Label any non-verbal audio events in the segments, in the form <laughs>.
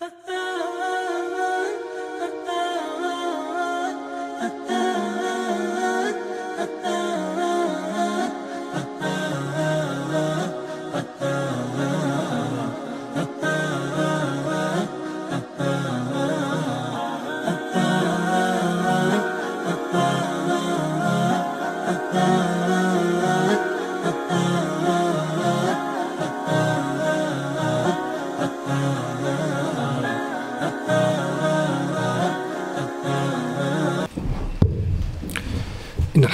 Uh-huh. <laughs>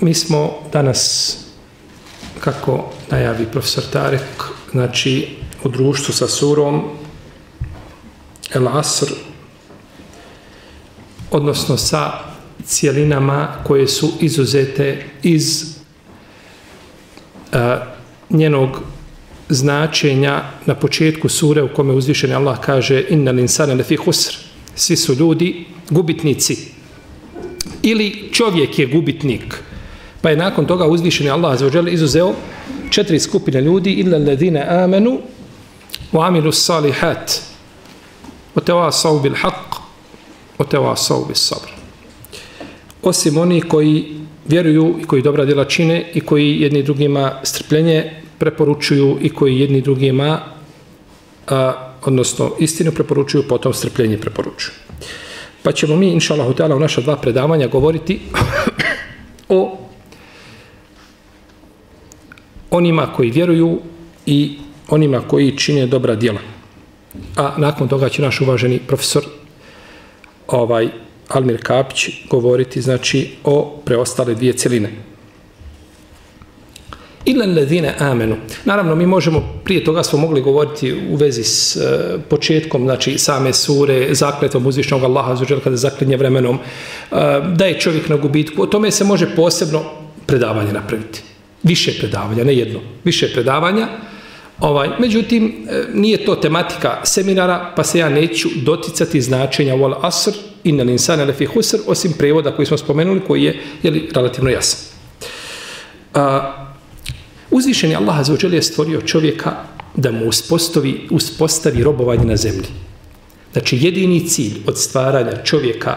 Mi smo danas, kako najavi profesor Tarek, znači u društvu sa surom El Asr, odnosno sa cijelinama koje su izuzete iz a, njenog značenja na početku sure u kome uzvišeni Allah kaže inna linsane lefi husr svi su ljudi gubitnici. Ili čovjek je gubitnik. Pa je nakon toga uzvišeni Allah azzawajal izuzeo četiri skupine ljudi illa alladhina amanu wa amilu salihat wa tawasaw bil haq wa tawasaw bis sabr. Osim oni koji vjeruju i koji dobra djela čine i koji jedni drugima strpljenje preporučuju i koji jedni drugima a, odnosno istinu preporučuju, potom strpljenje preporučuju. Pa ćemo mi, inša Allah, u naša dva predavanja govoriti <coughs> o onima koji vjeruju i onima koji čine dobra djela. A nakon toga će naš uvaženi profesor ovaj Almir Kapić govoriti znači o preostale dvije celine. Ilan ledine amenu. Naravno, mi možemo, prije toga smo mogli govoriti u vezi s e, početkom, znači same sure, zakletom uzvišnog Allaha, zuđer kada zaklinje vremenom, e, da je čovjek na gubitku. O tome se može posebno predavanje napraviti više predavanja, ne jedno, više predavanja. Ovaj, međutim, e, nije to tematika seminara, pa se ja neću doticati značenja wal asr inna linsana lefi husr, osim prevoda koji smo spomenuli, koji je jeli, relativno jasan. A, uzvišeni Allah azzawajal je stvorio čovjeka da mu uspostavi, uspostavi robovanje na zemlji. Znači, jedini cilj od stvaranja čovjeka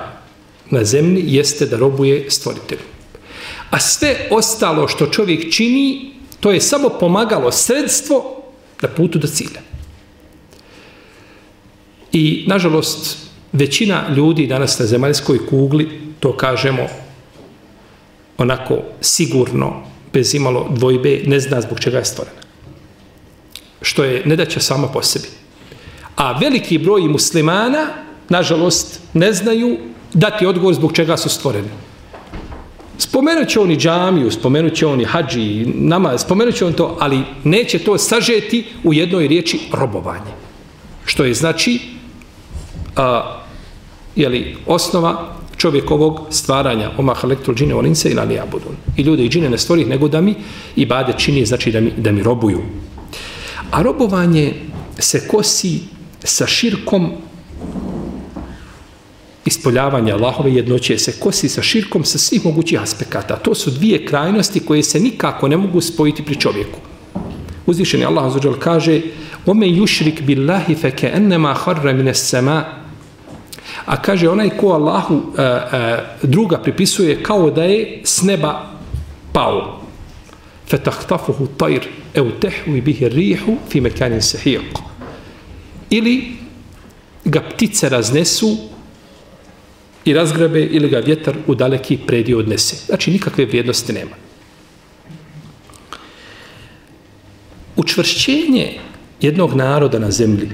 na zemlji jeste da robuje stvoritelju. A sve ostalo što čovjek čini, to je samo pomagalo sredstvo na putu do cilja. I, nažalost, većina ljudi danas na zemaljskoj kugli, to kažemo onako sigurno, bez imalo dvojbe, ne zna zbog čega je stvorena. Što je nedaća sama po sebi. A veliki broj muslimana, nažalost, ne znaju dati odgovor zbog čega su stvoreni. Spomenut će oni džamiju, spomenut će oni hađi, nama, spomenut će on to, ali neće to sažeti u jednoj riječi robovanje. Što je znači a, jeli, osnova čovjekovog stvaranja oma halektul džine olince i lani abudun. I ljude i džine ne stvorih, nego da mi i bade čini, znači da mi, da mi robuju. A robovanje se kosi sa širkom ispoljavanja Allahove jednoće se kosi sa širkom sa svih mogućih aspekata. To su dvije krajnosti koje se nikako ne mogu spojiti pri čovjeku. Uzvišeni Allah azuđal kaže Ome yushrik billahi feke ennema harra mine sema A kaže onaj ko Allahu a, a, druga pripisuje kao da je s neba pao. Fetahtafuhu tajr eu tehu i bihi rihu fi mekanin sehiq. Ili ga ptice raznesu i razgrabe ili ga vjetar u daleki predio odnese. Znači nikakve vrijednosti nema. Učvršćenje jednog naroda na zemlji,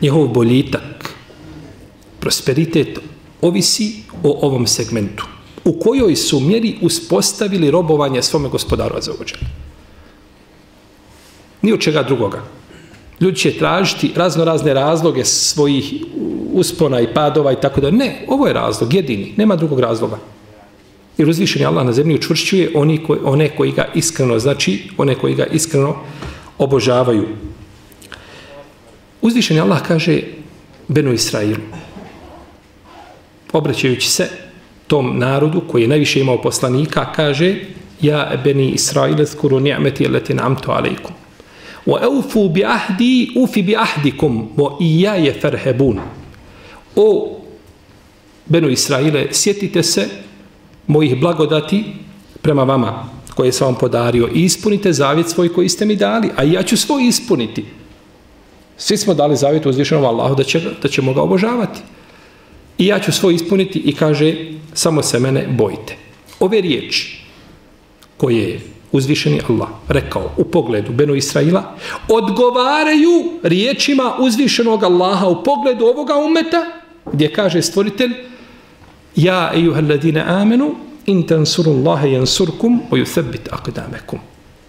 njehov boljitak, prosperitet, ovisi o ovom segmentu. U kojoj su mjeri uspostavili robovanje svome gospodaru za uvođenje. Ni od čega drugoga. Ljudi će tražiti razno razne razloge svojih uspona i padova i tako da. Ne, ovo je razlog, jedini, nema drugog razloga. Jer uzvišen je Allah na zemlji učvršćuje oni koji, one koji ga iskreno, znači one koji ga iskreno obožavaju. Uzvišen je Allah kaže Benu Israilu, obraćajući se tom narodu koji je najviše imao poslanika, kaže Ja Beni Israile skuru ni'meti leti namtu alaikum. Wa eufu bi ahdi, ufi فَرْهَبُونَ wa. O Benu Israile, sjetite se mojih blagodati prema vama koje sam vam podario i ispunite zavjet svoj koji ste mi dali, a ja ću svoj ispuniti. Svi smo dali zavjet uzvišenom Allahu da, će, da ćemo ga obožavati. I ja ću svoj ispuniti i kaže samo se mene bojite. Ove riječi koje je uzvišeni Allah rekao u pogledu Benu Israila odgovaraju riječima uzvišenog Allaha u pogledu ovoga umeta gdje kaže stvoritelj Ja ejuhel ladine amenu in tansuru Allahe jansurkum o aqdamakum. akdamekum.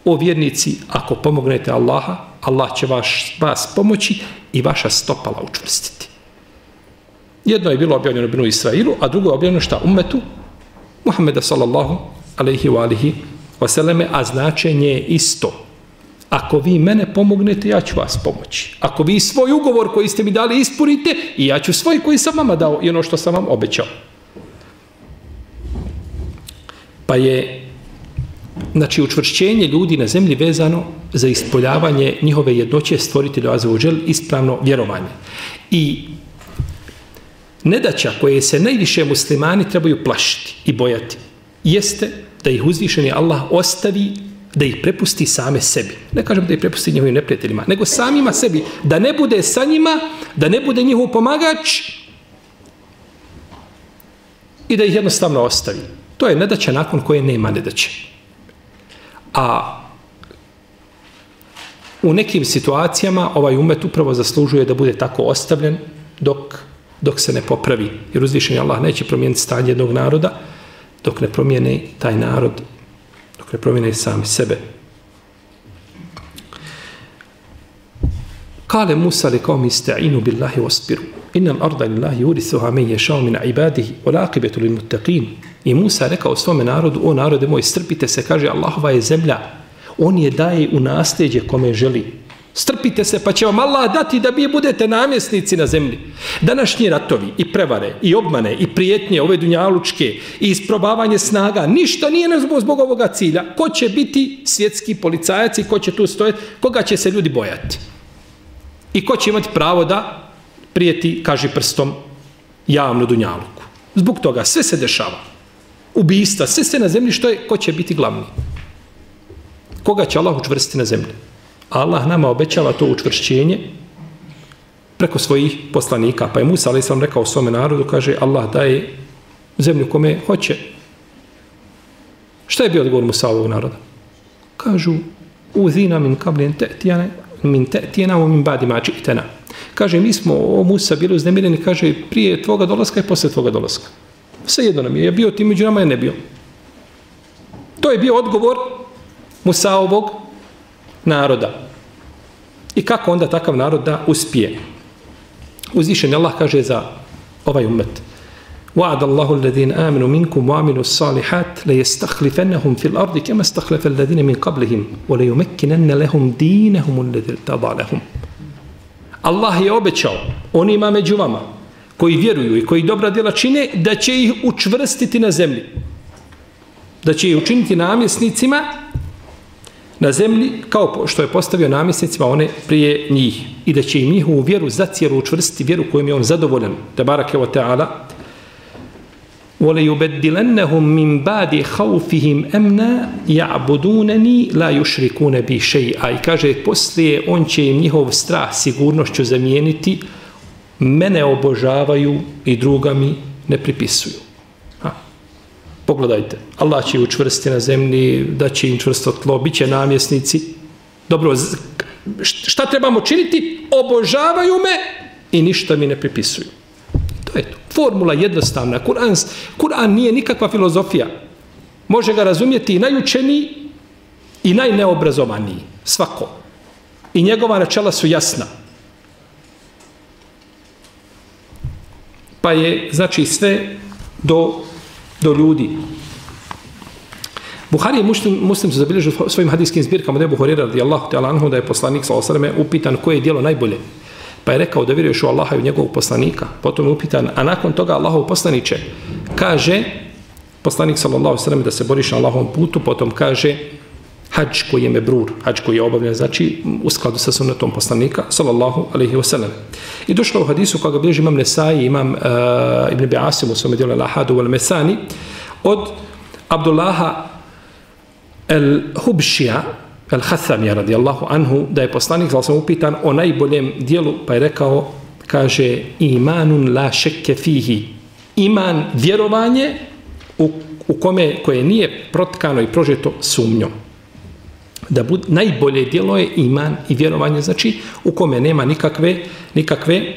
O vjernici, ako pomognete Allaha, Allah će vaš, vas pomoći i vaša stopala učvrstiti. Jedno je bilo objavljeno Benu Israilu, a drugo je objavljeno šta? Umetu Muhammeda sallallahu alaihi wa alihi wasalame, a značenje je isto. Ako vi mene pomognete, ja ću vas pomoći. Ako vi svoj ugovor koji ste mi dali ispunite, i ja ću svoj koji sam vama dao i ono što sam vam obećao. Pa je znači učvršćenje ljudi na zemlji vezano za ispoljavanje njihove jednoće stvoritelja Azzawajal ispravno vjerovanje. I nedaća koje se najviše muslimani trebaju plašiti i bojati jeste da ih uzvišeni Allah ostavi da ih prepusti same sebi. Ne kažem da ih prepusti njihovim neprijateljima, nego samima sebi. Da ne bude sa njima, da ne bude njihov pomagač i da ih jednostavno ostavi. To je nedaća nakon koje nema nedaće. A u nekim situacijama ovaj umet upravo zaslužuje da bude tako ostavljen dok, dok se ne popravi. Jer uzvišenje Allah neće promijeniti stanje jednog naroda dok ne promijene taj narod, dok ne promijene sami sebe. Kale Musa li kao mi sta'inu billahi waspiru. Innam arda lillahi yurithuha men yasha'u min ibadihi wa laqibatu lil muttaqin. I Musa rekao svome narodu, o narode moj, strpite se, kaže Allahova je zemlja. On je daje u nasljeđe kome želi. Strpite se, pa će vam Allah dati da vi budete namjesnici na zemlji. Današnji ratovi i prevare i obmane i prijetnje ove dunjalučke i isprobavanje snaga, ništa nije nezbog zbog ovoga cilja. Ko će biti svjetski policajac i ko će tu stojati, koga će se ljudi bojati? I ko će imati pravo da prijeti, kaži prstom, javnu dunjaluku. Zbog toga sve se dešava. Ubista, sve se na zemlji, što je, ko će biti glavni? Koga će Allah učvrstiti na zemlji? Allah nama obećava to učvršćenje preko svojih poslanika. Pa je Musa, ali sam rekao svome narodu, kaže, Allah daje zemlju kome hoće. Šta je bio odgovor Musa ovog naroda? Kažu, uzina min kablin te'tijane, min te'tijena, u min badi mači itena. Kaže, mi smo o Musa bili uznemireni, kaže, prije tvoga dolaska i posle tvoga dolaska. Sve jedno nam je, je bio ti među nama, je ne bio. To je bio odgovor Musa ovog naroda. I kako onda takav narod da uspije? Uzvišen Allah kaže za ovaj umet. وعد الله الذين آمنوا منكم وعملوا الصالحات ليستخلفنهم في الأرض كما استخلف الذين من قبلهم وليمكنن لهم دينهم الذي ارتضى لهم Allah je obećao onima među vama koji vjeruju i koji dobra djela čine da će ih učvrstiti na zemlji. Da će ih učiniti namjesnicima na zemlji kao što je postavio namjesnicima one prije njih i da će im njihovu vjeru za cijelu učvrstiti vjeru kojom je on zadovoljan te barake wa ta'ala وَلَا يُبَدِّلَنَّهُمْ مِنْ بَعْدِ خَوْفِهِمْ أَمْنَا يَعْبُدُونَنِي لَا يُشْرِكُونَ بِي شَيْءَ i kaže poslije on će im njihov strah sigurnošću zamijeniti mene obožavaju i druga mi ne pripisuju Pogledajte, Allah će učvrsti na zemlji, da će im čvrsto tlo, bit će namjesnici. Dobro, šta trebamo činiti? Obožavaju me i ništa mi ne pripisuju. To je to. Formula jednostavna. Kur'an, Kur'an nije nikakva filozofija. Može ga razumjeti i najučeniji i najneobrazovaniji. Svako. I njegova načela su jasna. pa je, znači, sve do, do ljudi. Buhari i muslim, muslim su zabilježili svojim hadijskim zbirkama da je Buhari radijallahu ta'ala anhu da je poslanik sa osrame upitan koje je dijelo najbolje. Pa je rekao da vjeruješ u Allaha i u njegovog poslanika. Potom je upitan, a nakon toga Allahov poslaniće kaže, poslanik sallallahu sallam da se boriš na Allahovom putu, potom kaže, hađ koji je mebrur, hađ koji je obavljen, znači u skladu sa sunnetom poslanika, sallallahu alaihi wa sallam. I došlo u hadisu koga bliži imam Nesai, imam uh, Ibn Bi'asim u svome djelu Al-Ahadu al-Mesani, od Abdullaha el-Hubšija, el-Hathamija radijallahu anhu, da je poslanik, znači sam upitan o najboljem dijelu, pa je rekao, kaže, imanun la šekke fihi, iman vjerovanje u, u kome, koje nije protkano i prožeto sumnjom da bud, najbolje djelo je iman i vjerovanje, znači u kome nema nikakve, nikakve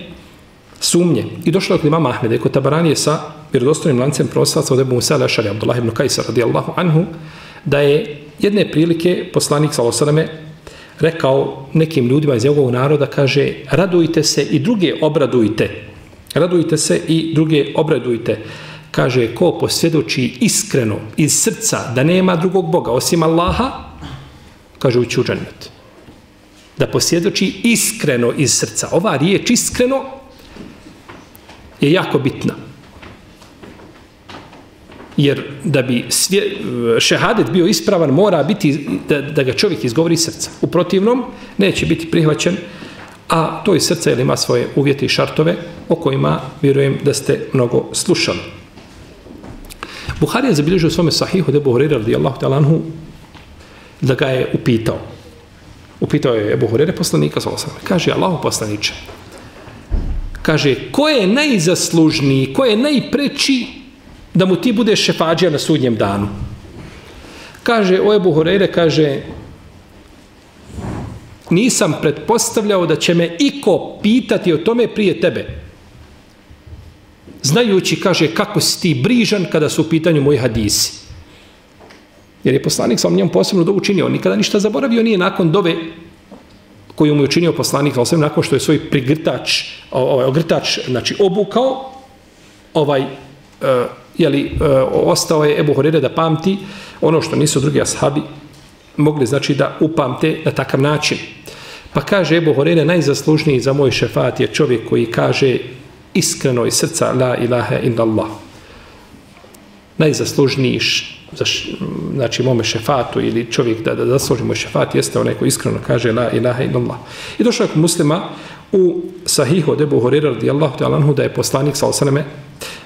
sumnje. I došlo je kod imama Ahmeda, kod Tabaranije sa vjerodostojnim lancem proslaca od Ebu Musa Lešari, Abdullah ibn Kajsa radijallahu anhu, da je jedne prilike poslanik sa rekao nekim ljudima iz njegovog naroda, kaže, radujte se i druge obradujte. Radujte se i druge obradujte. Kaže, ko posvjedoči iskreno iz srca da nema drugog Boga osim Allaha, kaže ući u džennet. Da posjedoči iskreno iz srca. Ova riječ iskreno je jako bitna. Jer da bi svje, šehadet bio ispravan, mora biti da, da ga čovjek izgovori iz srca. U protivnom, neće biti prihvaćen, a to iz srca ima svoje uvjete i šartove o kojima vjerujem da ste mnogo slušali. Buhari je zabilježio u svome sahihu debu Buhari radijallahu talanhu da ga je upitao. Upitao je Ebu Hurere poslanika, kaže, Allahu poslaniče, kaže, ko je najzaslužniji, ko je najpreći da mu ti budeš šefađija na sudnjem danu? Kaže, o Ebu Hurere, kaže, nisam pretpostavljao da će me iko pitati o tome prije tebe. Znajući, kaže, kako si ti brižan kada su u pitanju moji hadisi. Jer je poslanik sa njom posebno dovu učinio. Nikada ništa zaboravio nije nakon dove koju mu je učinio poslanik, sa nakon što je svoj prigrtač, ovaj, ogrtač, znači obukao, ovaj, eh, uh, jeli, uh, eh, ostao je Ebu Horere da pamti ono što nisu drugi ashabi mogli, znači, da upamte na takav način. Pa kaže Ebu Horere, najzaslužniji za moj šefat je čovjek koji kaže iskreno iz srca la ilaha illallah. Najzaslužniji za znači mome šefatu ili čovjek da, da zasluži moj šefat jeste onaj koji iskreno kaže la ilaha illallah. I došao je muslima u sahihu od Ebu Horira radijallahu ta'ala anhu da je poslanik sa osaname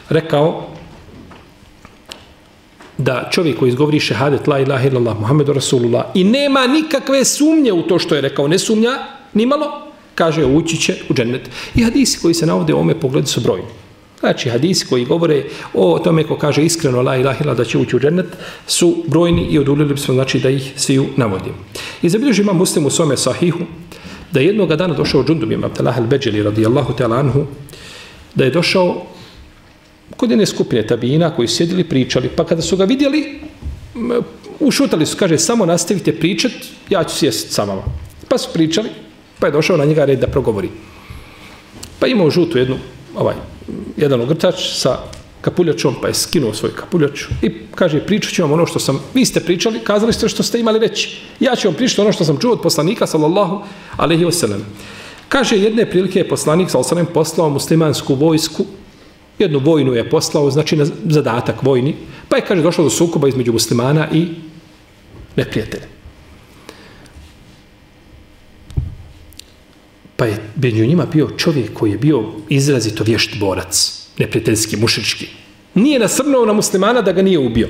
rekao da čovjek koji izgovori šehadet la ilaha illallah Muhammedu Rasulullah i nema nikakve sumnje u to što je rekao, ne sumnja nimalo, kaže ući će u džennet. I hadisi koji se navode u ome pogledu su brojni. Znači, hadisi koji govore o tome ko kaže iskreno la ilaha ila da će ući u džennet su brojni i odulili bismo znači da ih sviju navodimo. I zabilježi ima muslim u svome sahihu da je jednog dana došao Džundub ima Abdelah al-Beđeli radijallahu ta'ala anhu da je došao kod jedne skupine tabina koji su sjedili pričali pa kada su ga vidjeli ušutali su, kaže, samo nastavite pričat ja ću sjest sa vama. Pa su pričali, pa je došao na njega red da progovori. Pa imao žutu jednu ovaj, jedan ogrtač sa kapuljačom, pa je skinuo svoju kapuljaču i kaže, pričat ću vam ono što sam, vi ste pričali, kazali ste što ste imali reći. Ja ću vam pričati ono što sam čuo od poslanika, sallallahu alaihi wasallam. Kaže, jedne prilike je poslanik, sallallahu alaihi poslao muslimansku vojsku, jednu vojnu je poslao, znači na zadatak vojni, pa je, kaže, došlo do sukoba između muslimana i neprijatelja. Pa je među njima bio čovjek koji je bio izrazito vješt borac, neprijateljski, mušički. Nije nasrnuo na muslimana da ga nije ubio.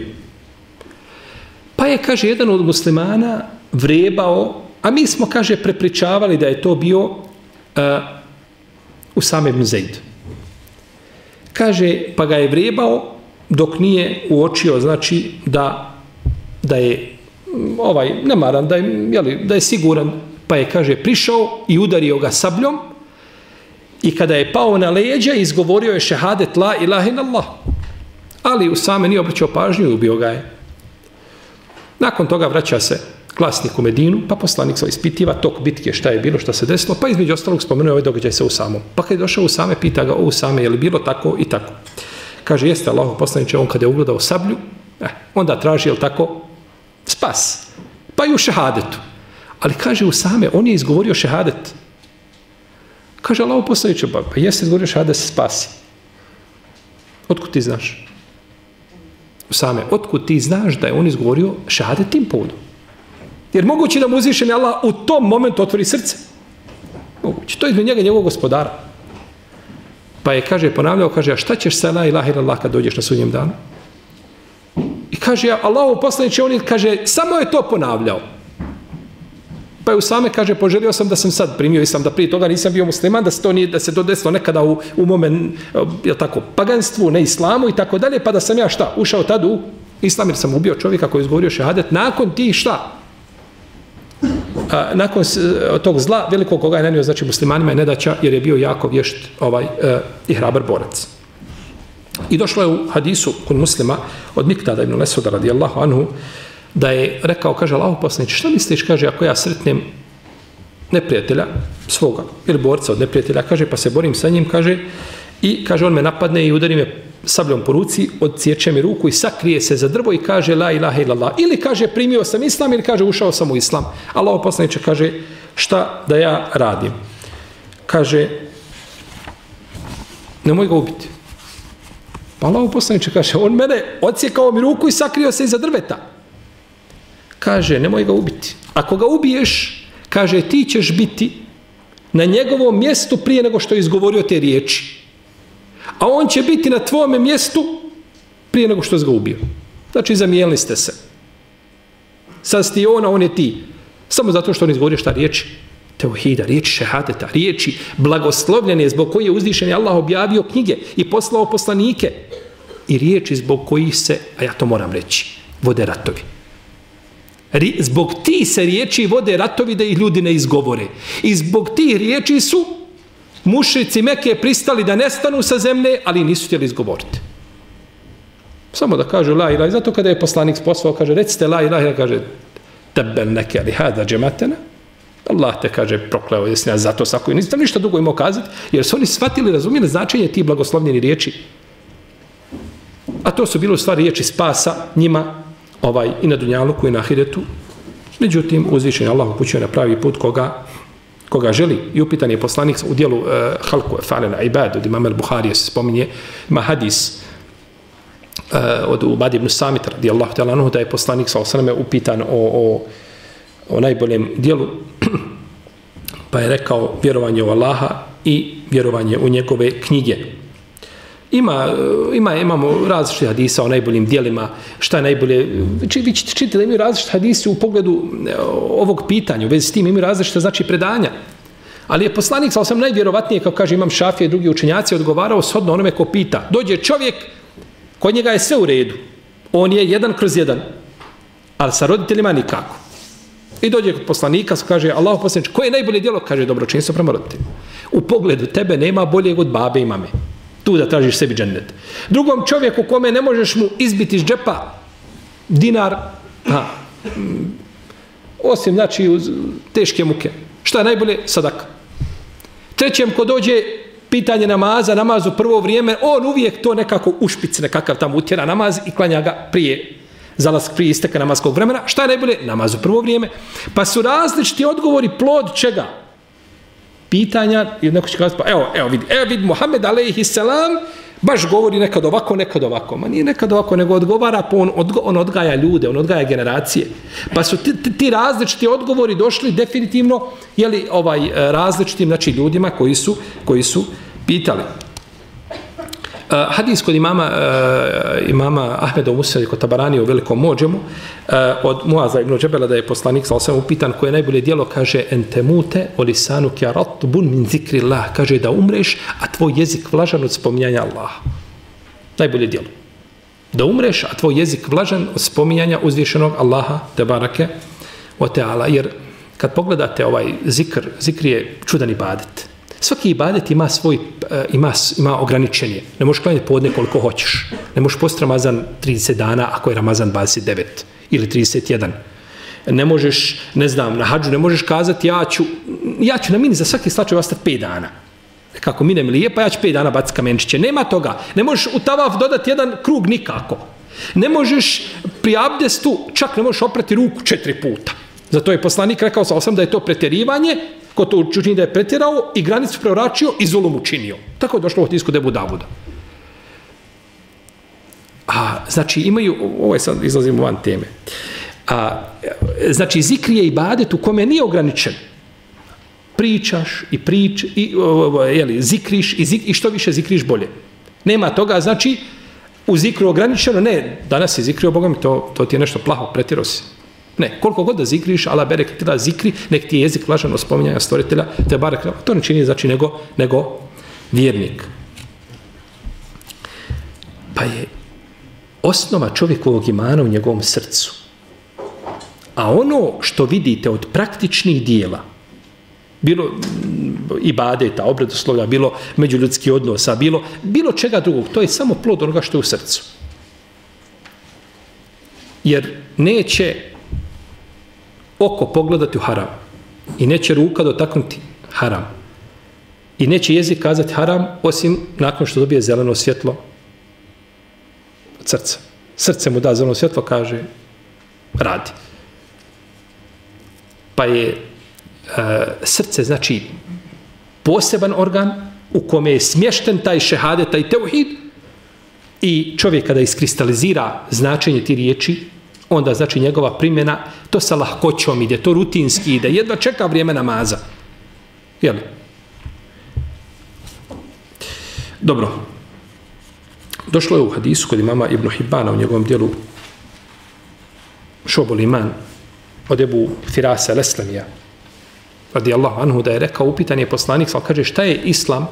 Pa je, kaže, jedan od muslimana vrebao, a mi smo, kaže, prepričavali da je to bio uh, u samem Zaid. Kaže, pa ga je vrebao dok nije uočio, znači, da, da je ovaj, nemaran, da je, jeli, da je siguran pa je, kaže, prišao i udario ga sabljom i kada je pao na leđa, izgovorio je šehadet la ilaha Allah. Ali u same nije obraćao pažnju i ubio ga je. Nakon toga vraća se glasnik u Medinu, pa poslanik se ispitiva tok bitke šta je bilo, šta se desilo, pa između ostalog spomenuje ovaj događaj sa Usamom. Pa kad je došao Usame, pita ga o Usame, je li bilo tako i tako. Kaže, jeste Allah poslaniče, on kada je ugledao sablju, eh, onda traži, je tako, spas. Pa i u šehadetu. Ali kaže Usame, on je izgovorio šehadet. Kaže Allah poslaniče, pa, pa jeste izgovorio šehadet, se spasi. Otkud ti znaš? Usame, otkud ti znaš da je on izgovorio šehadet tim povodom? Jer moguće da mu uzvišen Allah u tom momentu otvori srce. Moguće. To je između njega njegovog gospodara. Pa je, kaže, ponavljao, kaže, a šta ćeš sa la ilaha ila Allah kad dođeš na sudnjem danu? I kaže, Allah u poslaniče, on je, kaže, samo je to ponavljao. Pa je Usame, same, kaže, poželio sam da sam sad primio islam, da prije toga nisam bio musliman, da se to nije, da se to desilo nekada u, u momen, je tako, paganstvu, ne islamu i tako dalje, pa da sam ja šta, ušao tad u islam, jer sam ubio čovjeka koji je izgovorio šehadet, nakon ti šta, a, nakon e, tog zla velikog koga je nanio znači muslimanima je nedaća jer je bio jako vješt ovaj e, i hrabar borac. I došlo je u hadisu kod muslima od Miktada ibn Lesuda radijallahu anhu da je rekao, kaže Allah poslanić, šta misliš, kaže, ako ja sretnem neprijatelja svoga ili borca od neprijatelja, kaže, pa se borim sa njim, kaže, i kaže, on me napadne i udari me sabljom po ruci, odsjeće mi ruku i sakrije se za drvo i kaže la ilaha illallah. Ili kaže primio sam islam ili kaže ušao sam u islam. Allah poslaniče kaže šta da ja radim. Kaže nemoj ga ubiti. Pa Allah poslaniče kaže on mene odsjekao mi ruku i sakrio se iza drveta. Kaže nemoj ga ubiti. Ako ga ubiješ kaže ti ćeš biti na njegovom mjestu prije nego što je izgovorio te riječi a on će biti na tvome mjestu prije nego što je ga ubio. Znači, zamijenili ste se. Sad sti ona, on je ti. Samo zato što on izgovorio šta riječi. Teuhida, riječi šehadeta, riječi blagoslovljene zbog koje je uzvišen Allah objavio knjige i poslao poslanike. I riječi zbog kojih se, a ja to moram reći, vode ratovi. Zbog ti se riječi vode ratovi da ih ljudi ne izgovore. I zbog tih riječi su mušici Meke pristali da nestanu sa zemlje, ali nisu htjeli izgovoriti. Samo da kažu la ilaha, zato kada je poslanik poslao, kaže, recite la ilaha, kaže, tebel neke ali hada džematena, Allah te kaže, prokleo, jesi nas zato sako, i nisam ništa dugo imao kazati, jer su oni shvatili, razumijeli značenje ti blagoslovljeni riječi. A to su bilo stvari riječi spasa njima, ovaj, i na Dunjaluku i na Ahiretu. Međutim, uzvišen Allah upućuje na pravi put koga koga želi i upitan je poslanik u dijelu uh, Halku Falena Ibad od imama Buhari se spominje ima hadis uh, od Ubad ibn Samit radijallahu ta'ala anhu da je poslanik sa osaname upitan o, o, o najboljem dijelu <clears throat> pa je rekao vjerovanje u Allaha i vjerovanje u njegove knjige ima, ima, imamo različite hadisa o najboljim dijelima, šta je najbolje, či, vi ćete čitati da imaju različite hadise u pogledu e, ovog pitanja, u vezi s tim imaju različite znači predanja. Ali je poslanik, sa sam najvjerovatnije, kao kaže imam šafije i drugi učenjaci, odgovarao shodno onome ko pita. Dođe čovjek, kod njega je sve u redu. On je jedan kroz jedan. Ali sa roditeljima nikako. I dođe kod poslanika, kaže, Allah poslanič, koje je najbolje djelo? Kaže, dobročinstvo prema roditeljima. U pogledu tebe nema boljeg od babe i mame tu da tražiš sebi džennet. Drugom čovjeku kome ne možeš mu izbiti iz džepa dinar, ha, osim znači uz teške muke. Šta je najbolje? Sadaka. Trećem ko dođe pitanje namaza, namazu prvo vrijeme, on uvijek to nekako ušpic, nekakav tamo utjera namaz i klanja ga prije zalask prije isteka namaskog vremena. Šta je najbolje? Namazu prvo vrijeme. Pa su različiti odgovori plod čega? Pitanja i neko će kazati, pa evo, evo vidi, evo vidi, Muhammed alaihi salam baš govori nekad ovako, nekad ovako. Ma nije nekad ovako, nego odgovara, pa on, odgo, on odgaja ljude, on odgaja generacije. Pa su ti, ti različiti odgovori došli definitivno, jeli, ovaj, različitim, znači, ljudima koji su, koji su pitali. Eh, hadis kod imama, uh, imama Ahmeda Musari kod Tabarani u velikom mođemu uh, od Muaza ibn Džebela da je poslanik sa sam upitan koje je najbolje dijelo kaže entemute olisanu kjarat bun min zikri Allah kaže da umreš a tvoj jezik vlažan od spominjanja Allaha. Najbolje dijelo da umreš a tvoj jezik vlažan od spominjanja uzvišenog Allaha te barake o teala. Jer kad pogledate ovaj zikr zikr je čudan ibadet. Svaki ibadet ima svoj, e, ima, ima ograničenje. Ne možeš klanjati podne koliko hoćeš. Ne možeš post Ramazan 30 dana ako je Ramazan 29 ili 31. ne možeš, ne znam, na hađu ne možeš kazati ja ću, ja ću na mini za svaki slučaj ostati 5 dana. Kako mine mi lije, pa ja ću 5 dana baciti kamenčiće. Nema toga. Ne možeš u tavaf dodati jedan krug nikako. Ne možeš pri abdestu, čak ne možeš oprati ruku četiri puta. Zato je poslanik rekao sa osam da je to preterivanje, ko to učini da je pretjerao i granicu preoračio i zulum učinio. Tako je došlo u tisku debu Davuda. A, znači, imaju, ovo je sad, izlazimo van teme. A, znači, zikri je ibadet u kome nije ograničen. Pričaš i prič, i, jeli, zikriš i, zik, i što više zikriš bolje. Nema toga, znači, u zikru ograničeno, ne, danas je zikrio Bogom, to, to ti je nešto plaho, pretjero si. Ne, koliko god da zikriš, ala berek ti da zikri, nek ti je jezik vlažan od spominjanja stvoritelja, te barek, to ne čini znači nego, nego vjernik. Pa je osnova čovjekovog imana u njegovom srcu. A ono što vidite od praktičnih dijela, bilo i badeta, obredoslovlja, bilo međuljudski odnosa, bilo, bilo čega drugog, to je samo plod onoga što je u srcu. Jer neće oko pogledati u haram i neće ruka dotaknuti haram i neće jezik kazati haram osim nakon što dobije zeleno svjetlo od srca. Srce mu da zeleno svjetlo, kaže radi. Pa je e, srce, znači, poseban organ u kome je smješten taj šehade, taj teuhid i čovjek kada iskristalizira značenje ti riječi, onda znači njegova primjena, to sa lahkoćom ide, to rutinski ide, jedva čeka vrijeme namaza. Jel? Dobro. Došlo je u hadisu kod imama Ibn Hibana u njegovom dijelu Šobol Iman od Ebu Firasa Leslamija radi Allahu anhu da je rekao upitan je poslanik sal kaže šta je islam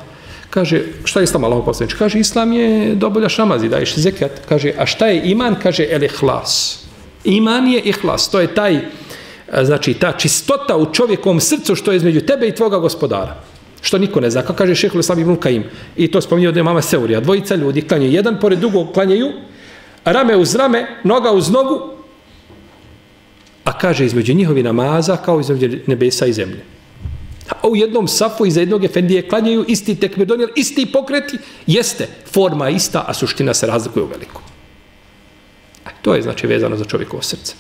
kaže šta je islam Allahu poslanik kaže islam je doboljaš namaz i daješ zekat kaže a šta je iman kaže el ihlas Iman je ihlas, to je taj, e, znači, ta čistota u čovjekovom srcu što je između tebe i tvoga gospodara. Što niko ne zna. Kako kaže šehol Islam ibn Kajim. i to spominje od mama Seurija, dvojica ljudi klanjaju, jedan pored drugog klanjaju, rame uz rame, noga uz nogu, a kaže između njihovi namaza kao između nebesa i zemlje. A u jednom safu iza jednog efendije klanjaju isti tekbir donijel, isti pokreti, jeste forma ista, a suština se razlikuje u velikom. To je znači vezano za čovjekovo srce.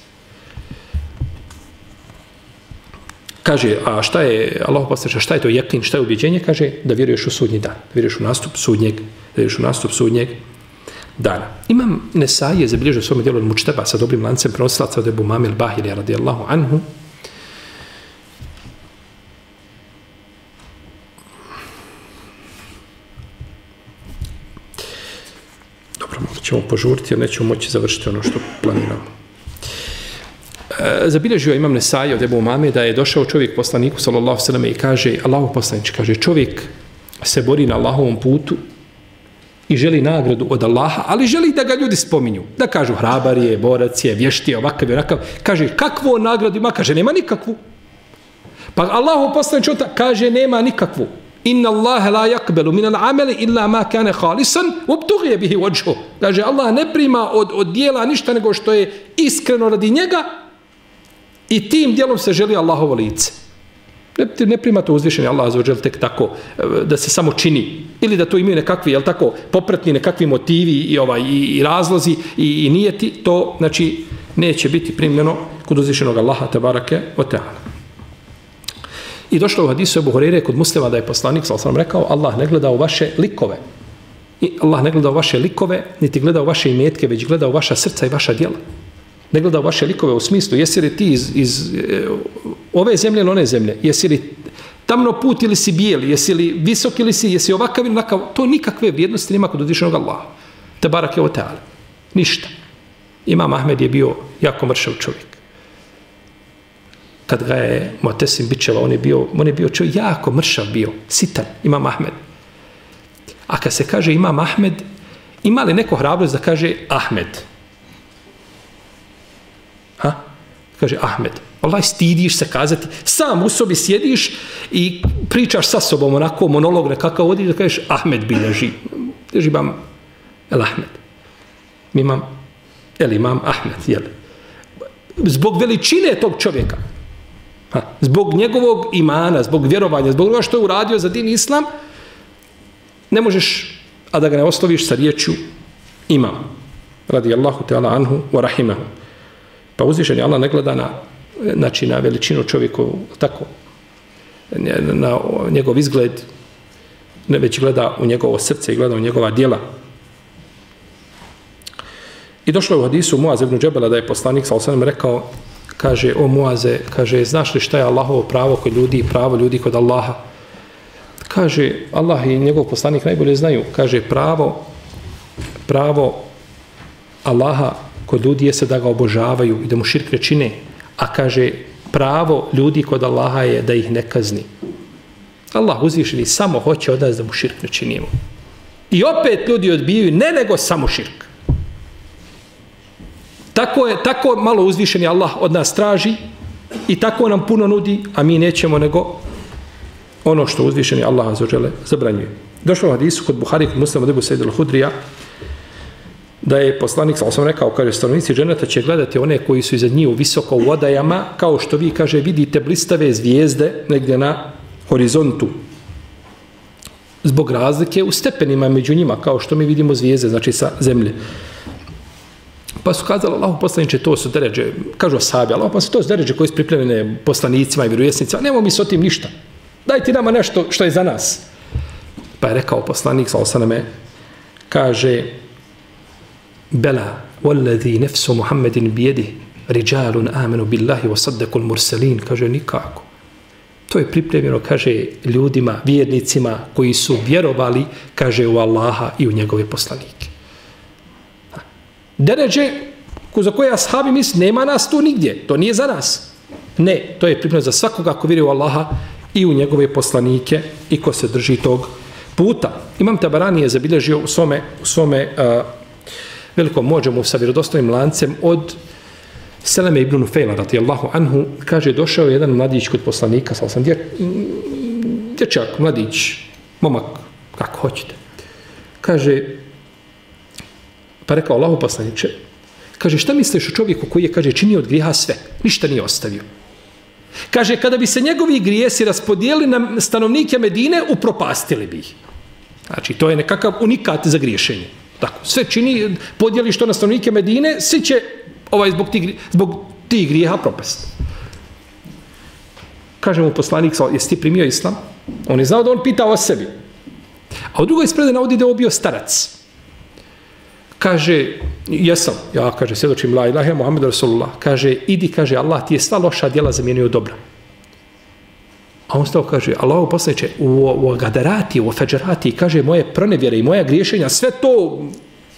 Kaže, a šta je, Allah postače, šta je to jeklin, šta je ubjeđenje? Kaže, da vjeruješ u sudnji dan, da vjeruješ u nastup sudnjeg, da vjeruješ u nastup sudnjeg dana. Imam Nesaj je zabilježio svome svom dijelu od mučteba sa dobrim lancem prenosilaca od Ebu Mamil Bahilija radijallahu anhu, ćemo požuriti jer nećemo moći završiti ono što planiramo. E, zabilježio imam Nesaj od Ebu Mame da je došao čovjek poslaniku sallallahu sallam i kaže Allahu poslanič, kaže čovjek se bori na Allahovom putu i želi nagradu od Allaha, ali želi da ga ljudi spominju. Da kažu hrabar je, borac je, vješti je, ovakav je, onakav. Kaže, kakvu nagradu ima? Kaže, nema nikakvu. Pa Allahu poslanič kaže, nema nikakvu. Inna Allahe la yakbelu min al-amali illa ma kana khalisan wabtughi bihi wajhu. Kaže Allah ne prima od od djela ništa nego što je iskreno radi njega i tim djelom se želi Allahovo lice. Ne, ne prima to uzvišeni Allah za ođel tek tako eh, da se samo čini ili da to imaju nekakvi, jel tako, popretni nekakvi motivi i, ovaj, i, i razlozi i, i nijeti, to znači neće biti primljeno kod uzvišenog Allaha tabarake o teala. I došlo u hadisu Ebu Horeire kod muslima da je poslanik, sal sam rekao, Allah ne gleda u vaše likove. I Allah ne gleda u vaše likove, niti gleda u vaše imetke, već gleda u vaša srca i vaša djela. Ne gleda u vaše likove u smislu, jesi li ti iz, iz e, ove zemlje ili one zemlje, jesi li tamno put ili si bijeli, jesi li visok ili si, jesi ovakav ili nakav, to nikakve vrijednosti nema kod uzvišenog Allaha. Te barak je o. Ništa. Imam Ahmed je bio jako mršav čovjek kad ga je Motesim bičeva, on je bio, on je bio čovjek jako mršav bio, sitan, imam Ahmed. A kad se kaže imam Ahmed, ima li neko hrabrost da kaže Ahmed? Ha? Kaže Ahmed. Allah stidiš se kazati, sam u sobi sjediš i pričaš sa sobom onako monolog nekakav odiš da kažeš Ahmed bilježi. Bilježi imam El Ahmed. Mi imam, el imam Ahmed, jel? zbog veličine tog čovjeka, ha, zbog njegovog imana, zbog vjerovanja, zbog toga što je uradio za din islam, ne možeš, a da ga ne osloviš sa riječju imam. Radi Allahu teala anhu wa rahimahu. Pa uzvišen je Allah ne gleda na, znači, na veličinu čovjeku, tako, na njegov izgled, ne već gleda u njegovo srce i gleda u njegova dijela. I došlo je u hadisu Muaz ibn Džebela da je poslanik sa osanem rekao, kaže, o Muaze, kaže, znaš li šta je Allahovo pravo kod ljudi i pravo ljudi kod Allaha? Kaže, Allah i njegov poslanik najbolje znaju, kaže, pravo, pravo Allaha kod ljudi je se da ga obožavaju i da mu širk čine, a kaže, pravo ljudi kod Allaha je da ih ne kazni. Allah uzvišeni samo hoće od nas da mu širk ne činimo. I opet ljudi odbijaju ne nego samo širk. Tako je, tako malo uzvišeni Allah od nas traži i tako nam puno nudi, a mi nećemo nego ono što uzvišeni Allah zažele zabranjuje. Došlo u hadisu kod Buhari, kod muslima debu Sejde hudrija da je poslanik, sam sam rekao, kaže, stanovnici dženeta će gledati one koji su iza njih u visoko u odajama, kao što vi, kaže, vidite blistave zvijezde negdje na horizontu. Zbog razlike u stepenima među njima, kao što mi vidimo zvijezde, znači sa zemlje. Pa su kazali, Allah poslaniče, to su deređe, kažu sabi, Allah poslaniče, to su deređe koje su pripremljene poslanicima i vjerujesnicima, nemamo mi s o tim ništa. Daj ti nama nešto što je za nas. Pa je rekao poslanik, sa osaname, kaže, Bela, والذي نفس محمد بيده رجال آمنوا بالله وصدقوا المرسلين kaže nikako to je pripremljeno kaže ljudima vjernicima koji su vjerovali kaže u Allaha i u njegove poslanike deređe za koje ashabi misli nema nas tu nigdje to nije za nas. Ne to je pripremljeno za svakoga ko vjeruje u Allaha i u njegove poslanike i ko se drži tog puta. Imam tabarani je zabilježio u svome, u svome uh, velikom mođemu sa vjerodostojnim lancem od Seleme ibn Nufejla, radijallahu anhu, kaže, došao jedan mladić kod poslanika, sal sam dje, dječak, mladić, momak, kako hoćete. Kaže, pa rekao Allahu poslaniče, kaže, šta misliš o čovjeku koji je, kaže, činio od griha sve, ništa nije ostavio. Kaže, kada bi se njegovi grijesi raspodijeli na stanovnike Medine, upropastili bi ih. Znači, to je nekakav unikat za griješenje. Tako, sve čini, podijeli što na stanovnike Medine, svi će ovaj, zbog, tih, zbog tih grijeha propast. Kaže mu poslanik, jesi ti primio islam? On je znao da on pita o sebi. A u drugoj sprede navodi da je bio starac. Kaže, jesam, ja kaže, svjedočim la ilaha Muhammed Rasulullah. Kaže, idi, kaže, Allah ti je sva loša djela zamijenio dobra. A on stao kaže, Allahu poslaniče, u, u gadarati, u feđerati, kaže, moje pronevjere i moja griješenja, sve to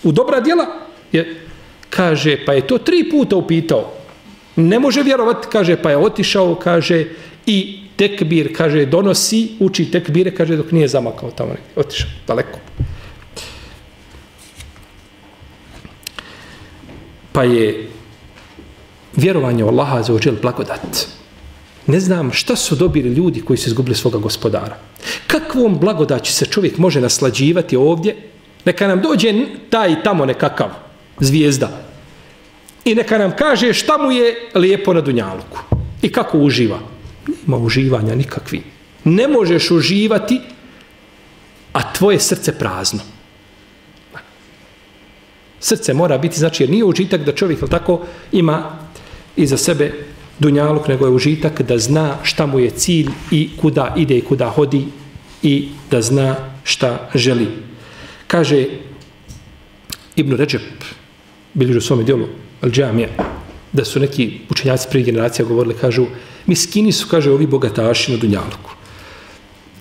u dobra djela, je, kaže, pa je to tri puta upitao. Ne može vjerovati, kaže, pa je otišao, kaže, i tekbir, kaže, donosi, uči tekbire, kaže, dok nije zamakao tamo, otišao, daleko. Pa je vjerovanje u Allaha za ođel blagodat. Ne znam šta su dobili ljudi koji su izgubili svoga gospodara. Kakvom blagodaći se čovjek može naslađivati ovdje? Neka nam dođe taj tamo nekakav zvijezda. I neka nam kaže šta mu je lijepo na Dunjaluku. I kako uživa. Nema uživanja nikakvi. Ne možeš uživati, a tvoje srce prazno. Srce mora biti, znači, jer nije užitak da čovjek tako ima iza sebe dunjaluk, nego je užitak da zna šta mu je cilj i kuda ide i kuda hodi i da zna šta želi. Kaže Ibn Ređep, bili u svome dijelu, al džamija, da su neki učenjaci prije generacija govorili, kažu, miskini su, kaže, ovi bogataši na Dunjaluku.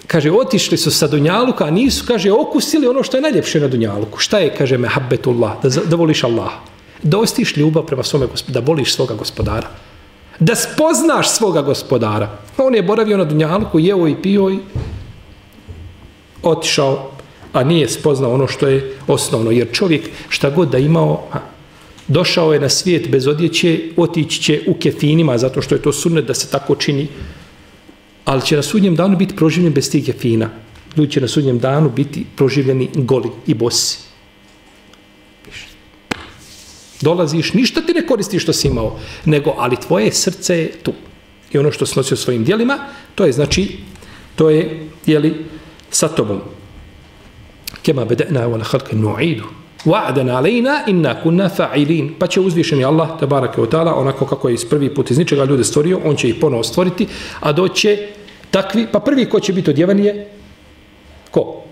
Kaže, otišli su sa Dunjaluka, a nisu, kaže, okusili ono što je najljepše na Dunjaluku. Šta je, kaže, mehabbetullah, da, da voliš Allah. Da ostiš ljubav prema svome da voliš svoga gospodara da spoznaš svoga gospodara. On je boravio na Dunjaluku, jeo i pio i otišao, a nije spoznao ono što je osnovno. Jer čovjek šta god da imao, ha, došao je na svijet bez odjeće, otići će u kefinima, zato što je to sunnet da se tako čini, ali će na sudnjem danu biti proživljen bez tih jefina. Ljudi će na sudnjem danu biti proživljeni goli i bosi. Dolaziš, ništa ti ne koristi što si imao, nego, ali tvoje srce je tu. I ono što si nosio svojim dijelima, to je znači, to je, jeli, sa tobom. Kema bedena wala ala halke nu'idu. Wa'dan alejna inna kunna fa'ilin. Pa će uzvišeni Allah, tabaraka wa ta'ala, onako kako je iz prvi put iz ničega ljude stvorio, on će ih ponovo stvoriti, a doće takvi, pa prvi ko će biti odjevan je, ko?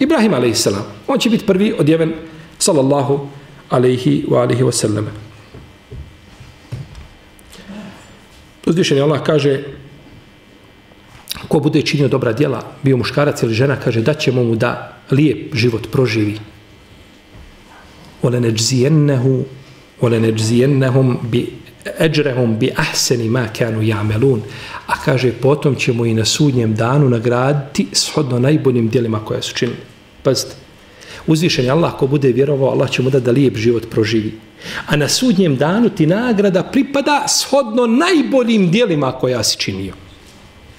Ibrahim a.s. On će biti prvi odjeven, sallallahu alaihi wa alihi wa sallam. Uzvišeni Allah kaže, ko bude činio dobra djela, bio muškarac ili žena, kaže, da ćemo mu da lijep život proživi. Ole neđzijennehu, ole neđzijennehum bi eđrehum bi ma kanu. A kaže, potom ćemo i na sudnjem danu nagraditi shodno najboljim dijelima koje su činili. Pazite, uzvišen je Allah ko bude vjerovao, Allah će mu da da lijep život proživi. A na sudnjem danu ti nagrada pripada shodno najboljim dijelima koja si činio.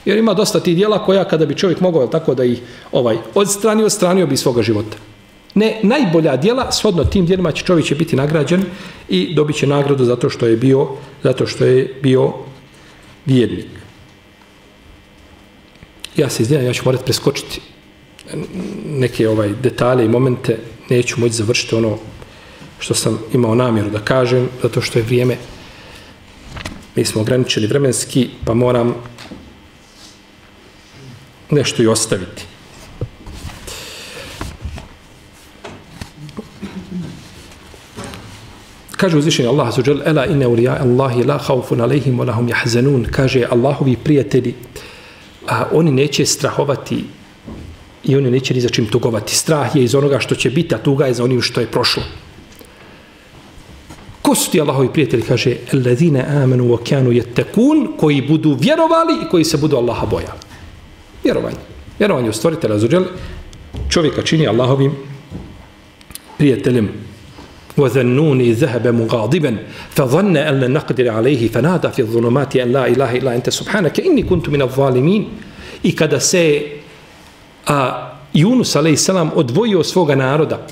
Jer ima dosta tih dijela koja kada bi čovjek mogao tako da ih ovaj odstranio, odstranio bi svoga života. Ne, najbolja dijela, shodno tim dijelima će čovjek će biti nagrađen i dobit će nagradu zato što je bio, zato što je bio vjernik. Ja se izvijem, ja ću morati preskočiti neke ovaj detalje i momente, neću moći završiti ono što sam imao namjeru da kažem, zato što je vrijeme, mi smo ograničeni vremenski, pa moram nešto i ostaviti. Kaže uzvišenje Allah azuđel, Ela inne ulija Allahi la haufun alejhim wa lahum jahzenun. Kaže Allahovi prijatelji, a oni neće strahovati i oni neće ni za čim tugovati. Strah je iz onoga što će biti, a tuga je za onim što je prošlo. Ko su ti Allahovi prijatelji? Kaže, Ledine amenu wa kanu jettekun, koji budu vjerovali i koji se budu Allaha bojali. Vjerovanje. Vjerovanje u stvoritelja azuđel, čovjeka čini Allahovim prijateljem. وذنوني ذهب مغاضبا فظن أن لن نقدر عليه فنادى في الظلمات أن لا إله إلا أنت سبحانك إني كنت من الظالمين i kada se a, Yunus a.s. odvojio svoga naroda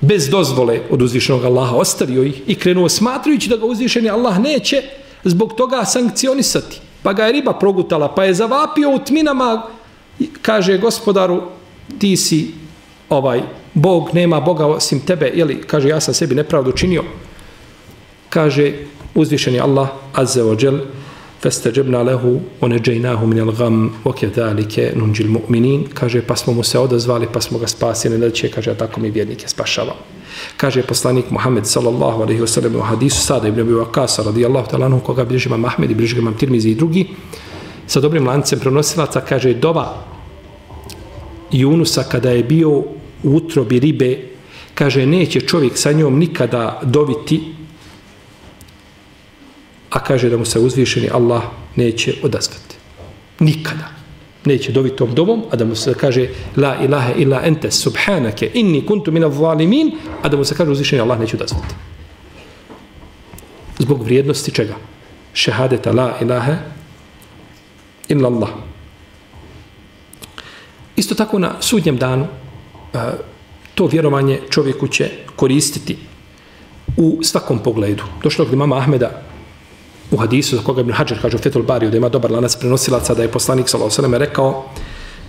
bez dozvole od uzvišenog Allaha ostavio ih i krenuo smatrajući da ga uzvišeni Allah neće zbog toga sankcionisati pa ga je riba progutala pa je zavapio u tminama kaže gospodaru ti si ovaj Bog nema Boga osim tebe, ili kaže ja sam sebi nepravdu činio. Kaže uzvišeni Allah azze o džel fastajabna lahu wa najaynahu min al-gham wa kadhalika nunjil mu'minin. Kaže pa smo mu se odazvali pa smo ga spasili ne će kaže tako mi vjernike spašava kaže poslanik Muhammed sallallahu alejhi ve sellem u hadisu sada ibn Abi Waqasa radijallahu ta'ala anhu koga bliži imam Ahmed i bliži imam Tirmizi i drugi sa dobrim lancem prenosilaca kaže dova Junusa kada je bio u utrobi ribe, kaže, neće čovjek sa njom nikada doviti, a kaže da mu se uzvišeni Allah neće odazvati. Nikada. Neće dobiti tom domom, a da mu se kaže la ilaha illa ente subhanake inni kuntu mina zalimin, a da mu se kaže uzvišeni Allah neće odazvati. Zbog vrijednosti čega? Šehadeta la ilaha illa Allah. Isto tako na sudnjem danu to vjerovanje čovjeku će koristiti u svakom pogledu. Došlo je mama Ahmeda u hadisu, za koga Ibn Hajar kaže u Fetul Bariju, da ima dobar lanac prenosilaca, da je poslanik s.a.v. rekao,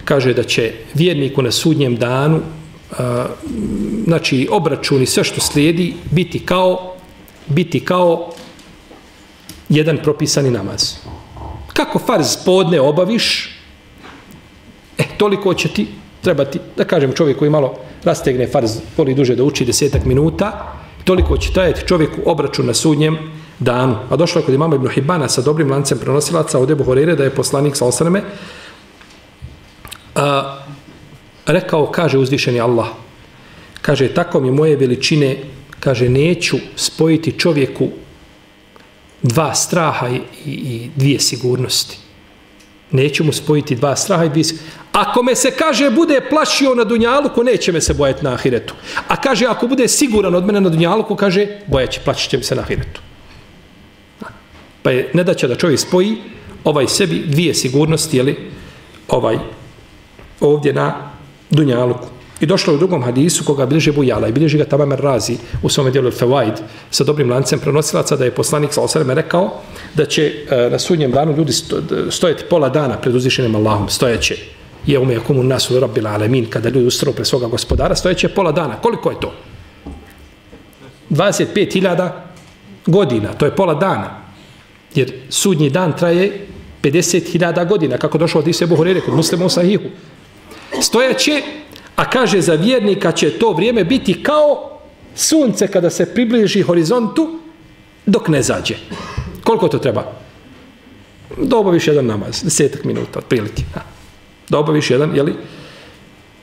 kaže da će vjerniku na sudnjem danu, a, znači obračun i sve što slijedi, biti kao, biti kao jedan propisani namaz. Kako farz podne obaviš, e, toliko će ti trebati, da kažem čovjek koji malo rastegne farz, voli duže da uči desetak minuta, toliko će trajati čovjeku obračun na sudnjem danu. A došlo je kod imama Ibn Hibana sa dobrim lancem prenosilaca od Ebu Horeire da je poslanik sa osaname a, rekao, kaže uzvišeni Allah, kaže, tako mi moje veličine, kaže, neću spojiti čovjeku dva straha i, i, i dvije sigurnosti. Neću mu spojiti dva straha i dvije sigurnosti. Ako me se kaže bude plašio na dunjaluku, neće me se bojati na ahiretu. A kaže ako bude siguran od mene na dunjaluku, kaže bojaće, plašit će mi se na ahiretu. Pa je ne da će da čovjek spoji ovaj sebi dvije sigurnosti, jeli, ovaj ovdje na dunjaluku. I došlo je u drugom hadisu koga bilježi Bujala i bilježi ga Tamamer Razi u svome dijelu Fewaid sa dobrim lancem prenosilaca da je poslanik sa osreme rekao da će e, na sudnjem danu ljudi stojati pola dana pred uzvišenim Allahom, stojeće je ume kumu nasu rabbil alemin kada ljudi ustro pre svoga gospodara, stojeće pola dana. Koliko je to? 25.000 godina, to je pola dana. Jer sudnji dan traje 50.000 godina, kako došlo od Ise Buhurire kod muslima u sahihu. Stojaće A kaže za vjernika će to vrijeme biti kao sunce kada se približi horizontu dok ne zađe. Koliko to treba? Da obaviš jedan namaz, desetak minuta, otprilike. Da obaviš jedan, jeli,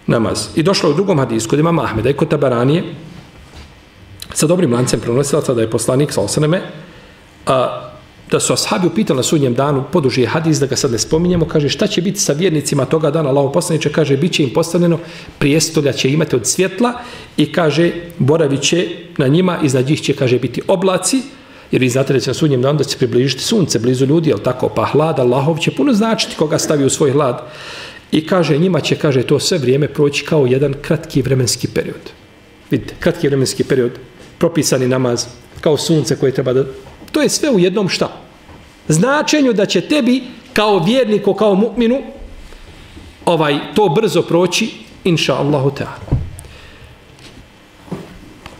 namaz. I došlo u drugom hadisku, kod imama Ahmeda i kod Tabaranije, sa dobrim lancem prenosilaca da je poslanik sa osaneme, a, da su ashabi upitali na sudnjem danu, poduži je hadis, da ga sad ne spominjemo, kaže šta će biti sa vjernicima toga dana, Allaho poslaniče, kaže, bit će im postavljeno, prijestolja će imati od svjetla i kaže, boravit će na njima, iznad njih će, kaže, biti oblaci, jer vi znate da će na sudnjem danu da će približiti sunce blizu ljudi, jel tako, pa hlad Allahov će puno značiti koga stavi u svoj hlad. I kaže, njima će, kaže, to sve vrijeme proći kao jedan kratki vremenski period. Vidite, kratki vremenski period, propisani namaz, kao sunce koje treba da To je sve u jednom šta? Značenju da će tebi kao vjerniku, kao mu'minu ovaj, to brzo proći inša Allahu ta'ala.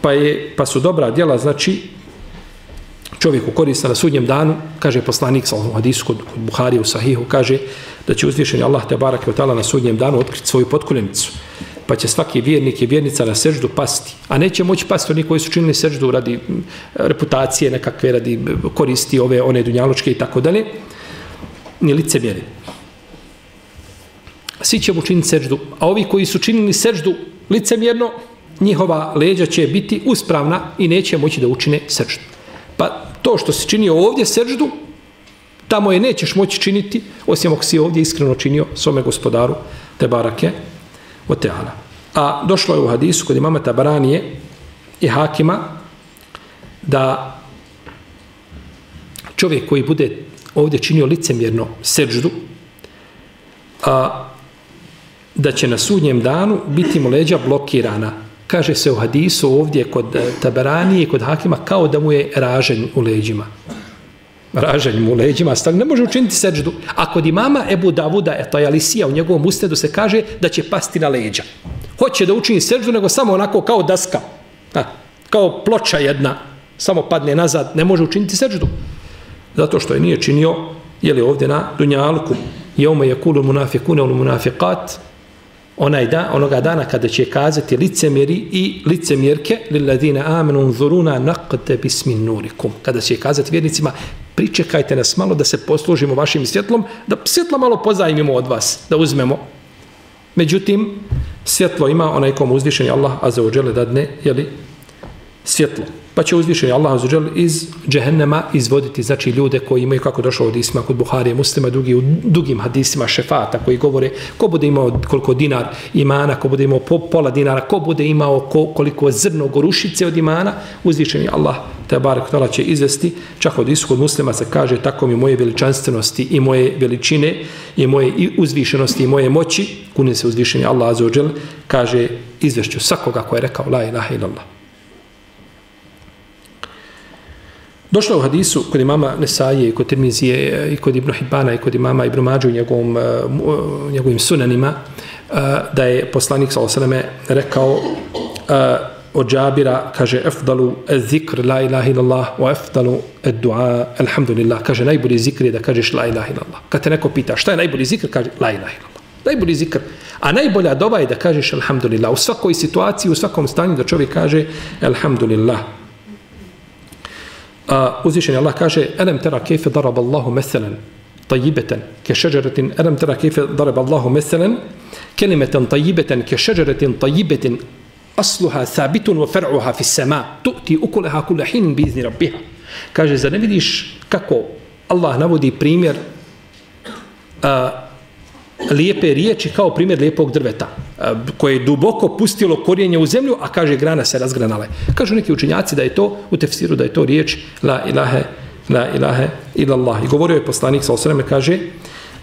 Pa, je, pa su dobra djela, znači čovjeku korista na sudnjem danu, kaže poslanik sa hadisu kod, kod Buhari u Sahihu, kaže da će uzvišeni Allah te barak od na sudnjem danu otkriti svoju potkoljenicu pa će svaki vjernik i vjernica na seždu pasti. A neće moći pasti oni koji su činili seždu radi reputacije nekakve, radi koristi ove, one dunjalučke i tako dalje. Ni lice mjeri. Svi će učiniti seždu. A ovi koji su činili seždu licemjerno, njihova leđa će biti uspravna i neće moći da učine seždu. Pa to što se čini ovdje seždu, tamo je nećeš moći činiti, osim ako si ovdje iskreno činio svome gospodaru, te barake, o teala. A došlo je u hadisu kod imama Tabaranije i Hakima da čovjek koji bude ovdje činio licemjerno seđdu, a, da će na sudnjem danu biti mu leđa blokirana. Kaže se u hadisu ovdje kod eh, Tabarani i kod Hakima kao da mu je ražen u leđima Ražen mu leđima, stali, ne može učiniti seđdu. A kod imama Ebu Davuda, eto je Alisija, u njegovom ustedu se kaže da će pasti na leđa. Hoće da učini seđdu, nego samo onako kao daska. Ha, kao ploča jedna, samo padne nazad, ne može učiniti seđdu. Zato što je nije činio, je li ovdje na Dunjalku, je ome je kulu munafikune, ono munafikat, onaj da, onoga dana kada će kazati licemjeri i licemjerke lilladine amenu zuruna naqte bismin nurikum. Kada će kazati vjernicima, pričekajte nas malo da se poslužimo vašim svjetlom, da svjetlo malo pozajmimo od vas, da uzmemo. Međutim, svjetlo ima onaj kom uzvišen je Allah, a za uđele dadne, jeli, svjetlo. Pa će uzvišeni Allah azuđel iz džehennema izvoditi znači ljude koji imaju kako došlo od isma kod Buharije muslima drugi u dugim hadisima šefata koji govore ko bude imao koliko dinar imana ko bude imao po, pola dinara ko bude imao ko, koliko zrno gorušice od imana uzvišeni Allah te barek tala će izvesti čak od iskod muslima se kaže tako mi moje veličanstvenosti i moje veličine i moje uzvišenosti i moje moći kune se uzvišeni Allah azuđel kaže izvešću svakoga ko je rekao la ilaha illallah. Došlo u hadisu kod imama Nesaje eh, i kod Tirmizije i kod Ibn Hibana i kod imama Ibn Mađu i njegovom, eh, eh, njegovim sunanima da je poslanik s.a.v. rekao uh, od džabira, kaže efdalu zikr la ilaha illallah wa efdalu dua alhamdulillah. Kaže najbolji zikr je da kažeš la ilaha illallah. Kad te neko pita šta je najbolji zikr, kaže la ilaha illallah. Najbolji zikr. A najbolja doba je da kažeš alhamdulillah. U svakoj situaciji, u svakom stanju da čovjek kaže alhamdulillah. A uzvišeni Allah kaže Elem tera kefe darab Allahu meselen tajibeten ke šeđeretin Elem tera kefe darab Allahu meselen kelimeten tajibeten ke šeđeretin tajibetin asluha thabitun wa far'uha fi sema tu'ti ukuleha kulle hin bizni rabbiha kaže za ne vidiš kako Allah navodi primjer a, lijepe riječi kao primjer lijepog drveta koje je duboko pustilo korijenje u zemlju, a kaže grana se razgranale. Kažu neki učenjaci da je to u tefsiru, da je to riječ la ilahe, la ilahe illallah. I govorio je poslanik sa osreme, kaže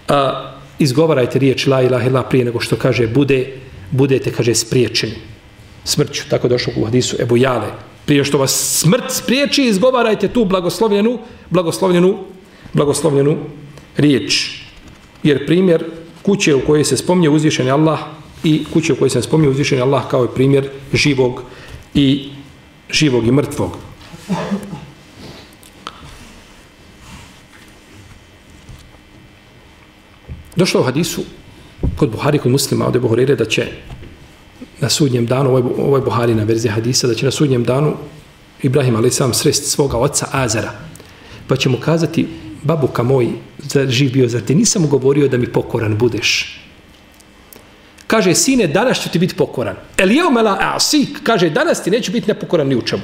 a, izgovarajte riječ la ilahe illallah prije nego što kaže bude budete, kaže, spriječeni smrću. Tako došlo u hadisu Ebu Jale. Prije što vas smrt spriječi, izgovarajte tu blagoslovljenu, blagoslovljenu, blagoslovljenu riječ. Jer primjer kuće u kojoj se spomnje uzvišeni Allah i kuće u kojoj se spominje uzvišeni Allah kao je primjer živog i živog i mrtvog. Došlo u hadisu kod Buhari, kod muslima, od Ebu Horeire, da će na sudnjem danu, ovo ovaj ovo je Buharina hadisa, da će na sudnjem danu Ibrahim ali sam srest svoga oca Azara. Pa će mu kazati, babuka moj, za živ bio, zar ti nisam govorio da mi pokoran budeš? Kaže, sine, danas ću ti biti pokoran. El je umela asik, kaže, danas ti neću biti nepokoran ni u čemu.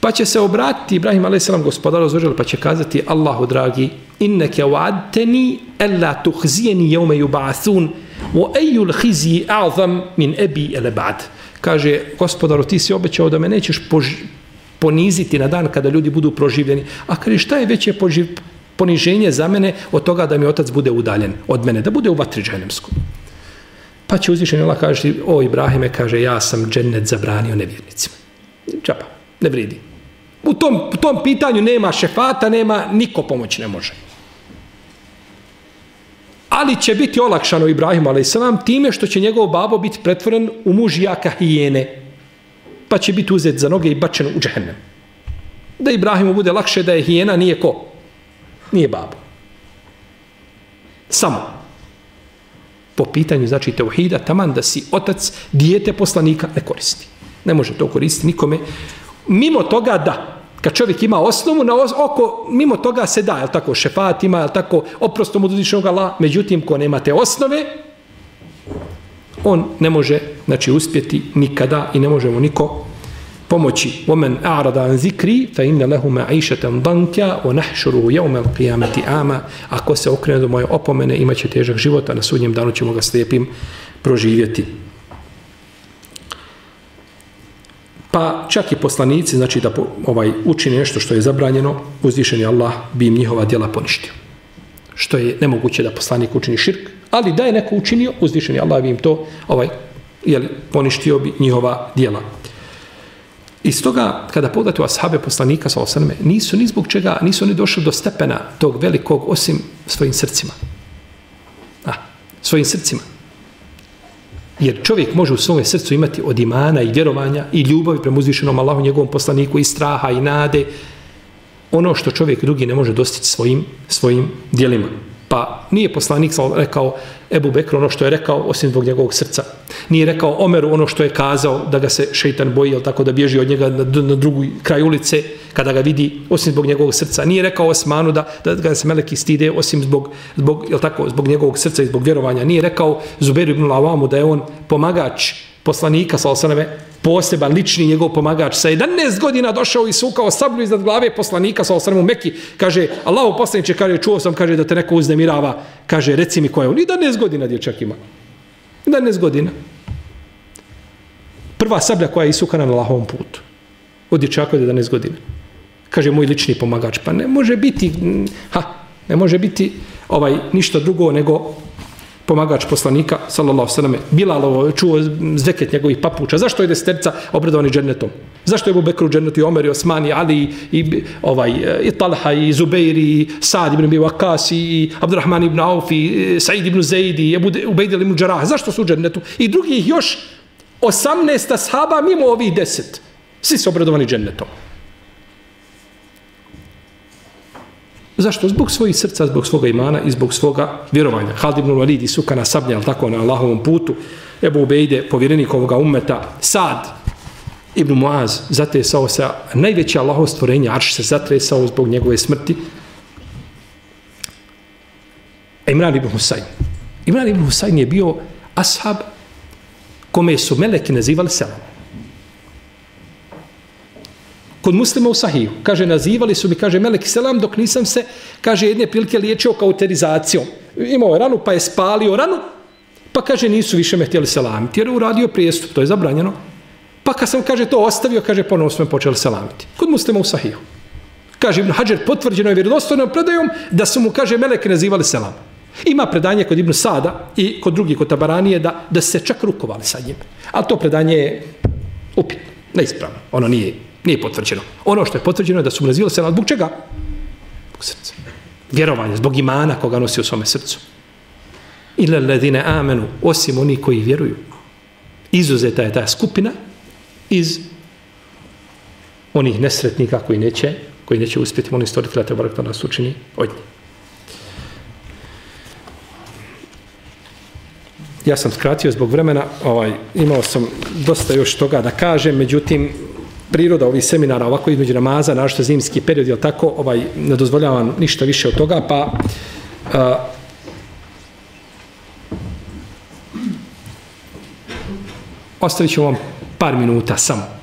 Pa će se obratiti Ibrahim a.s. gospodar ozvožel, pa će kazati, Allahu dragi, inneke uadteni, ella tuhzijeni jeume yuba'athun, wa ejul hizi a'zam min ebi ele ba'd. Kaže, gospodaru, ti si obećao da me nećeš poniziti na dan kada ljudi budu proživljeni. A kaže, šta je veće poživ, poniženje za mene od toga da mi otac bude udaljen od mene, da bude u vatri dženemsku. Pa će uzvišen Allah kaže, o Ibrahime, kaže, ja sam džennet zabranio nevjernicima. Čapa, ne vridi. U tom, u tom pitanju nema šefata, nema, niko pomoć ne može. Ali će biti olakšano Ibrahim a.s. time što će njegov babo biti pretvoren u muž jaka hijene. Pa će biti uzet za noge i bačen u džehennem. Da Ibrahimu bude lakše da je hijena, nije ko? Nije babo. Samo. Po pitanju, znači, teuhida, taman da si otac, dijete poslanika, ne koristi. Ne može to koristiti nikome. Mimo toga, da, kad čovjek ima osnovu, na oko, mimo toga se da, jel tako, šefat ima, jel tako, oprostom od uzvišenog Allah, međutim, ko nema te osnove, on ne može, znači, uspjeti nikada i ne može mu niko pomoći. Omen a'rada an zikri, fa inna lehu ma'ishatan danka, o nahšuru jevme qiyamati ama, ako se okrene do moje opomene, imaće težak život, a na sudnjem danu ćemo ga slijepim proživjeti. Pa čak i poslanici, znači da ovaj učini nešto što je zabranjeno, uzvišeni Allah bi im njihova djela poništio. Što je nemoguće da poslanik učini širk, ali da je neko učinio, uzvišeni Allah bi im to ovaj, jeli, poništio bi njihova djela. I stoga, kada pogledate u ashabe poslanika, sa osaname, nisu ni zbog čega, nisu oni došli do stepena tog velikog, osim svojim srcima. A, svojim srcima. Jer čovjek može u svome srcu imati od imana i vjerovanja i ljubavi prema uzvišenom Allahu, njegovom poslaniku i straha i nade. Ono što čovjek drugi ne može dostići svojim, svojim dijelima. Pa nije poslanik rekao Ebu Bekru ono što je rekao osim zbog njegovog srca. Nije rekao Omeru ono što je kazao da ga se šeitan boji, jel tako da bježi od njega na, na drugu kraj ulice kada ga vidi osim zbog njegovog srca. Nije rekao Osmanu da, da ga se meleki stide osim zbog, zbog, jel tako, zbog njegovog srca i zbog vjerovanja. Nije rekao Zuberu ibn Lavamu da je on pomagač poslanika, sa osaname, poseban, lični njegov pomagač, sa 11 godina došao i sukao sablju iznad glave poslanika, sa osaname u Meki, kaže, Allaho poslaniče, kaže, čuo sam, kaže, da te neko uznemirava, kaže, reci mi ko je on. 11 godina dječak ima. 11 godina. Prva sablja koja je isukana na Allahovom putu. Od dječaka od 11 godina. Kaže, moj lični pomagač. Pa ne može biti, ha, ne može biti ovaj ništa drugo nego pomagač poslanika, sallallahu sallam, Bilalovo čuo zveket njegovih papuča. Zašto je desterca obredovani džennetom? Zašto je Ebu Bekru džennetu i Omer i Osmani, Ali i, ovaj, i Talha i Zubeir i Sad ibn Abi Akas i Abdurrahman ibn Auf i e, Said ibn Zaid i Ebu ibn Đarah. Zašto su u džennetu? I drugih još 18 ashaba mimo ovih deset. Svi su obradovani džennetom. Zašto? Zbog svojih srca, zbog svoga imana i zbog svoga vjerovanja. Halid ibn Walid i Sukana sablja, tako na Allahovom putu. Ebu Ubejde, povjerenik ovoga umeta, Sad ibn Muaz, zatresao se, najveće Allahov stvorenje, Arš se zatresao zbog njegove smrti. Imran ibn Husayn. Imran ibn Husayn je bio ashab kome su meleki nazivali selam kod muslima u sahiju. Kaže, nazivali su mi, kaže, meleki Selam, dok nisam se, kaže, jedne prilike liječio kauterizacijom. Imao je ranu, pa je spalio ranu, pa kaže, nisu više me htjeli selamiti, jer je uradio prijestup, to je zabranjeno. Pa kad sam, kaže, to ostavio, kaže, ponovo smo počeli selamiti. Kod muslima u sahiju. Kaže, Ibn Hajar potvrđeno je vjerodostojnom predajom da su mu, kaže, meleki nazivali selam. Ima predanje kod Ibn Sada i kod drugih, kod Tabaranije, da, da se čak rukovali sa njim. Ali to predanje je upitno, neispravno. Ono nije, nije potvrđeno. Ono što je potvrđeno je da su mu se na Zbog čega? Zbog srca. Vjerovanje, zbog imana koga nosi u svome srcu. Ile ledine amenu, osim oni koji vjeruju. Izuzeta je ta skupina iz onih nesretnika koji neće, koji neće uspjeti, molim stvoriti te barak da nas učini od njih. Ja sam skratio zbog vremena, ovaj, imao sam dosta još toga da kažem, međutim, priroda ovih seminara ovako između namaza, našto zimski period, je tako, ovaj, ne dozvoljavam ništa više od toga, pa a, ostavit ću vam par minuta samo.